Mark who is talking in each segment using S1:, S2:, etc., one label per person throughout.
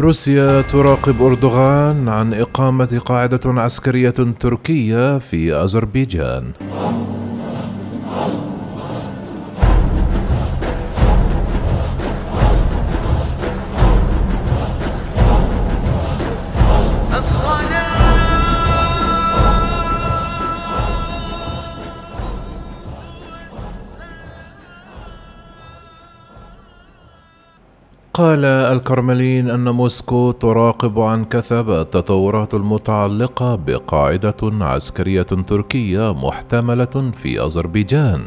S1: روسيا تراقب أردوغان عن إقامة قاعدة عسكرية تركية في أذربيجان. قال الكرملين أن موسكو تراقب عن كثب التطورات المتعلقة بقاعدة عسكرية تركية محتملة في أذربيجان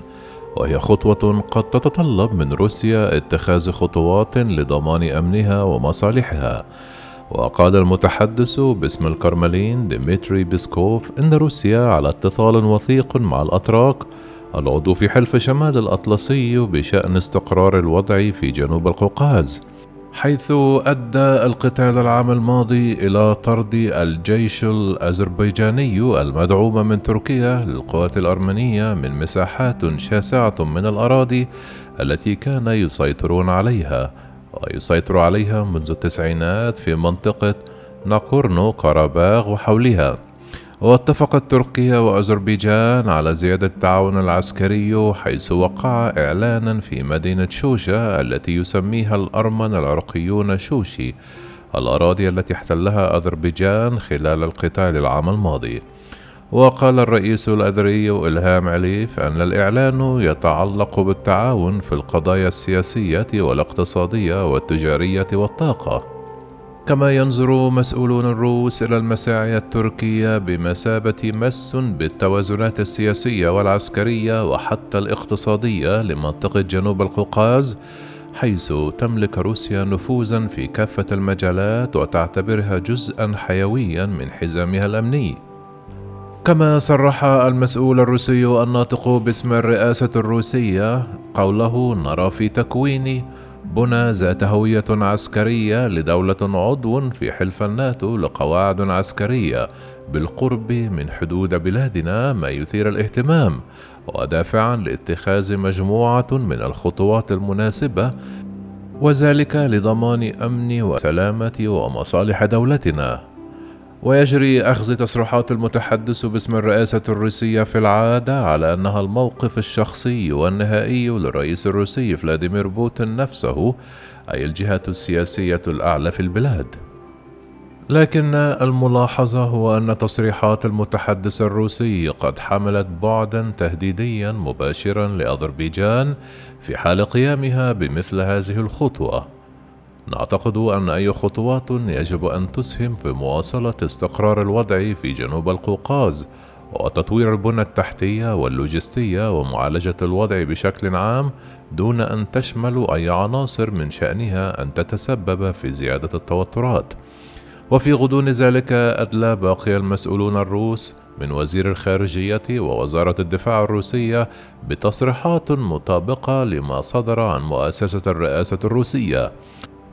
S1: وهي خطوة قد تتطلب من روسيا اتخاذ خطوات لضمان أمنها ومصالحها. وقال المتحدث باسم الكرملين ديمتري بيسكوف إن روسيا على اتصال وثيق مع الأتراك العضو في حلف شمال الأطلسي بشأن استقرار الوضع في جنوب القوقاز. حيث أدى القتال العام الماضي إلى طرد الجيش الأذربيجاني المدعوم من تركيا للقوات الأرمنية من مساحات شاسعة من الأراضي التي كان يسيطرون عليها ويسيطر عليها منذ التسعينات في منطقة ناكورنو كاراباغ وحولها. واتفقت تركيا وأذربيجان على زيادة التعاون العسكري حيث وقع إعلانا في مدينة شوشة التي يسميها الأرمن العرقيون شوشي الأراضي التي احتلها أذربيجان خلال القتال العام الماضي. وقال الرئيس الأذري إلهام عليف أن الإعلان يتعلق بالتعاون في القضايا السياسية والاقتصادية والتجارية والطاقة. كما ينظر مسؤولون الروس إلى المساعي التركية بمثابة مس بالتوازنات السياسية والعسكرية وحتى الاقتصادية لمنطقة جنوب القوقاز حيث تملك روسيا نفوذا في كافة المجالات وتعتبرها جزءا حيويا من حزامها الأمني. كما صرح المسؤول الروسي الناطق باسم الرئاسة الروسية قوله نرى في تكوين بنى ذات هوية عسكرية لدولة عضو في حلف الناتو لقواعد عسكرية بالقرب من حدود بلادنا ما يثير الاهتمام ودافعا لاتخاذ مجموعة من الخطوات المناسبة وذلك لضمان أمن وسلامة ومصالح دولتنا. ويجري أخذ تصريحات المتحدث باسم الرئاسة الروسية في العادة على أنها الموقف الشخصي والنهائي للرئيس الروسي فلاديمير بوتين نفسه أي الجهة السياسية الأعلى في البلاد. لكن الملاحظة هو أن تصريحات المتحدث الروسي قد حملت بعدا تهديديا مباشرا لأذربيجان في حال قيامها بمثل هذه الخطوة. نعتقد أن أي خطوات يجب أن تسهم في مواصلة استقرار الوضع في جنوب القوقاز وتطوير البنى التحتية واللوجستية ومعالجة الوضع بشكل عام دون أن تشمل أي عناصر من شأنها أن تتسبب في زيادة التوترات. وفي غضون ذلك أدلى باقي المسؤولون الروس من وزير الخارجية ووزارة الدفاع الروسية بتصريحات مطابقة لما صدر عن مؤسسة الرئاسة الروسية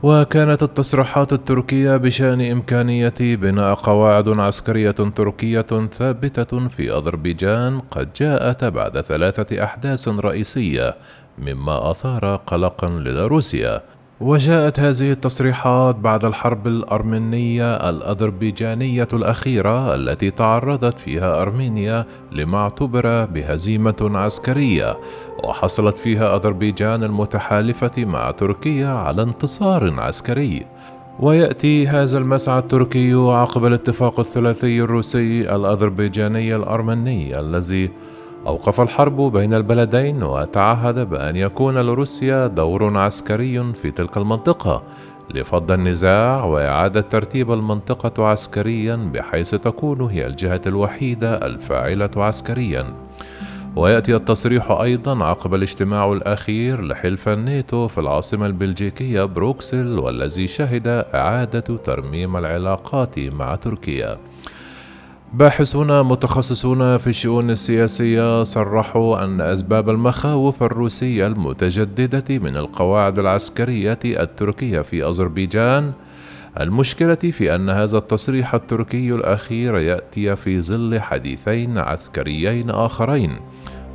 S1: وكانت التصريحات التركية بشأن إمكانية بناء قواعد عسكرية تركية ثابتة في أذربيجان قد جاءت بعد ثلاثة أحداث رئيسية مما أثار قلقا لدى روسيا وجاءت هذه التصريحات بعد الحرب الأرمنية الأذربيجانية الأخيرة التي تعرضت فيها أرمينيا لما اعتبر بهزيمة عسكرية وحصلت فيها أذربيجان المتحالفة مع تركيا على انتصار عسكري. ويأتي هذا المسعى التركي عقب الاتفاق الثلاثي الروسي الأذربيجاني الأرمني الذي أوقف الحرب بين البلدين وتعهد بأن يكون لروسيا دور عسكري في تلك المنطقة لفض النزاع وإعادة ترتيب المنطقة عسكريا بحيث تكون هي الجهة الوحيدة الفاعلة عسكريا. ويأتي التصريح أيضا عقب الاجتماع الأخير لحلف الناتو في العاصمة البلجيكية بروكسل والذي شهد إعادة ترميم العلاقات مع تركيا. باحثون متخصصون في الشؤون السياسية صرحوا أن أسباب المخاوف الروسية المتجددة من القواعد العسكرية التركية في أذربيجان. المشكلة في أن هذا التصريح التركي الأخير يأتي في ظل حديثين عسكريين آخرين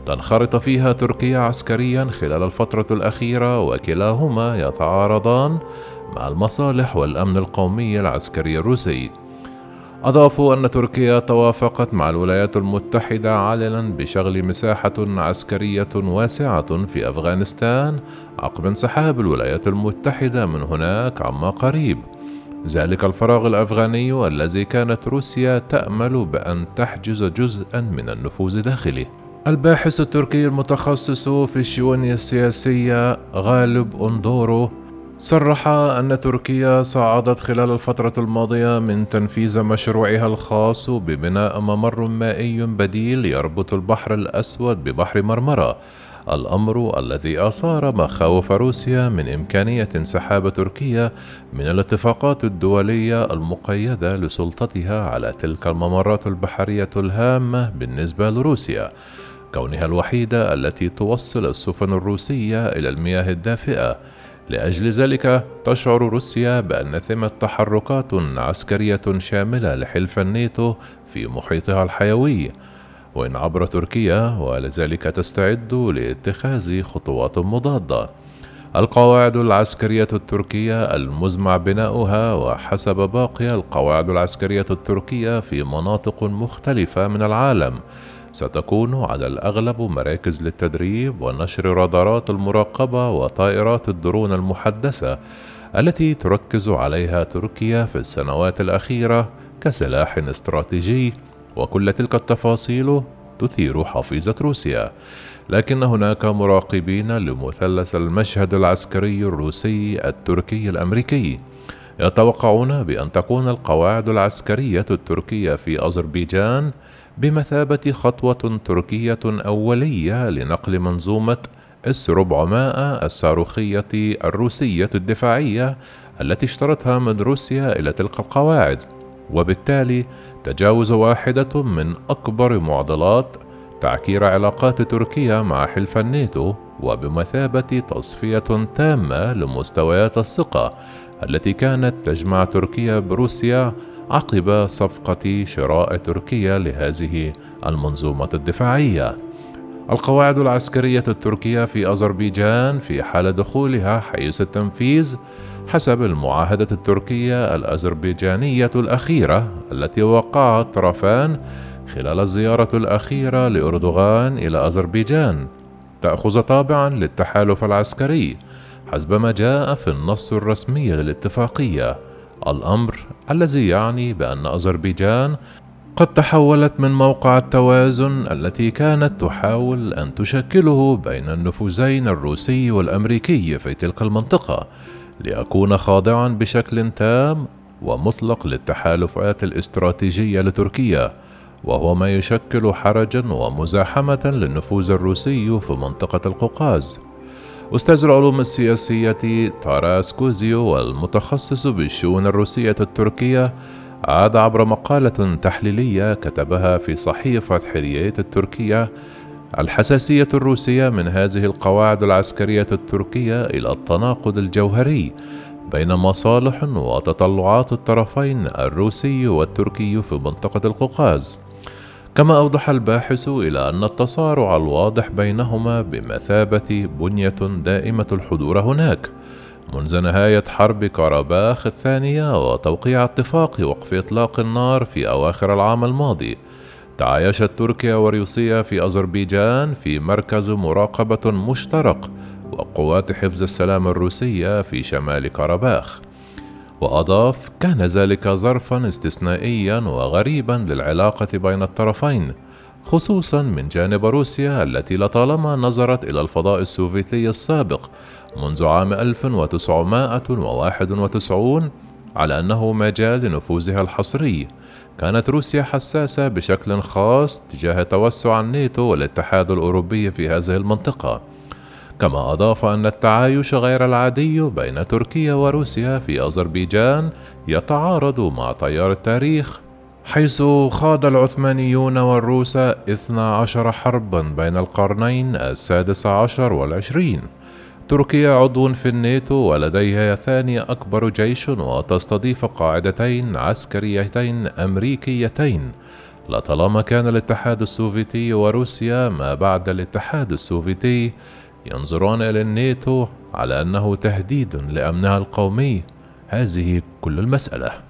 S1: تنخرط فيها تركيا عسكريا خلال الفترة الأخيرة وكلاهما يتعارضان مع المصالح والأمن القومي العسكري الروسي. أضافوا أن تركيا توافقت مع الولايات المتحدة علنا بشغل مساحة عسكرية واسعة في أفغانستان عقب انسحاب الولايات المتحدة من هناك عما قريب. ذلك الفراغ الأفغاني الذي كانت روسيا تأمل بأن تحجز جزءا من النفوذ داخله الباحث التركي المتخصص في الشؤون السياسية غالب أندورو صرح أن تركيا صعدت خلال الفترة الماضية من تنفيذ مشروعها الخاص ببناء ممر مائي بديل يربط البحر الأسود ببحر مرمرة الأمر الذي أثار مخاوف روسيا من إمكانية انسحاب تركيا من الاتفاقات الدولية المقيدة لسلطتها على تلك الممرات البحرية الهامة بالنسبة لروسيا كونها الوحيدة التي توصل السفن الروسية إلى المياه الدافئة. لأجل ذلك تشعر روسيا بأن ثمة تحركات عسكرية شاملة لحلف الناتو في محيطها الحيوي. وإن عبر تركيا ولذلك تستعد لاتخاذ خطوات مضادة. القواعد العسكرية التركية المزمع بناؤها وحسب باقي القواعد العسكرية التركية في مناطق مختلفة من العالم. ستكون على الأغلب مراكز للتدريب ونشر رادارات المراقبة وطائرات الدرون المحدثة التي تركز عليها تركيا في السنوات الأخيرة كسلاح استراتيجي وكل تلك التفاصيل تثير حفيظة روسيا. لكن هناك مراقبين لمثلث المشهد العسكري الروسي التركي الأمريكي يتوقعون بأن تكون القواعد العسكرية التركية في أذربيجان بمثابة خطوة تركية أولية لنقل منظومة اس 400 الصاروخية الروسية الدفاعية التي اشترتها من روسيا إلى تلك القواعد. وبالتالي تجاوز واحدة من أكبر معضلات تعكير علاقات تركيا مع حلف الناتو وبمثابة تصفية تامة لمستويات الثقة التي كانت تجمع تركيا بروسيا عقب صفقة شراء تركيا لهذه المنظومة الدفاعية. القواعد العسكرية التركية في أذربيجان في حال دخولها حيز التنفيذ حسب المعاهدة التركية الأذربيجانية الأخيرة التي وقعها الطرفان خلال الزيارة الأخيرة لأردوغان إلى أذربيجان تأخذ طابعا للتحالف العسكري حسب ما جاء في النص الرسمي للاتفاقية الأمر الذي يعني بأن أذربيجان قد تحولت من موقع التوازن التي كانت تحاول أن تشكله بين النفوذين الروسي والأمريكي في تلك المنطقة ليكون خاضعا بشكل تام ومطلق للتحالفات الاستراتيجية لتركيا وهو ما يشكل حرجا ومزاحمة للنفوذ الروسي في منطقة القوقاز. أستاذ العلوم السياسية تاراس كوزيو والمتخصص بالشؤون الروسية التركية عاد عبر مقالة تحليلية كتبها في صحيفة حريات التركية الحساسية الروسية من هذه القواعد العسكرية التركية إلى التناقض الجوهري بين مصالح وتطلعات الطرفين الروسي والتركي في منطقة القوقاز. كما أوضح الباحث إلى أن التصارع الواضح بينهما بمثابة بنية دائمة الحضور هناك منذ نهاية حرب كاراباخ الثانية وتوقيع اتفاق وقف إطلاق النار في أواخر العام الماضي. تعايشت تركيا وروسيا في أذربيجان في مركز مراقبة مشترك وقوات حفظ السلام الروسية في شمال كاراباخ وأضاف كان ذلك ظرفا استثنائيا وغريبا للعلاقة بين الطرفين خصوصا من جانب روسيا التي لطالما نظرت إلى الفضاء السوفيتي السابق منذ عام 1991 على أنه مجال لنفوذها الحصري. كانت روسيا حساسة بشكل خاص تجاه توسع الناتو والاتحاد الأوروبي في هذه المنطقة. كما أضاف أن التعايش غير العادي بين تركيا وروسيا في أذربيجان يتعارض مع تيار التاريخ حيث خاض العثمانيون والروس 12 حربا بين القرنين السادس عشر والعشرين. تركيا عضو في الناتو ولديها ثاني أكبر جيش وتستضيف قاعدتين عسكريتين أمريكيتين. لطالما كان الاتحاد السوفيتي وروسيا ما بعد الاتحاد السوفيتي ينظران إلى الناتو على أنه تهديد لأمنها القومي. هذه كل المسألة.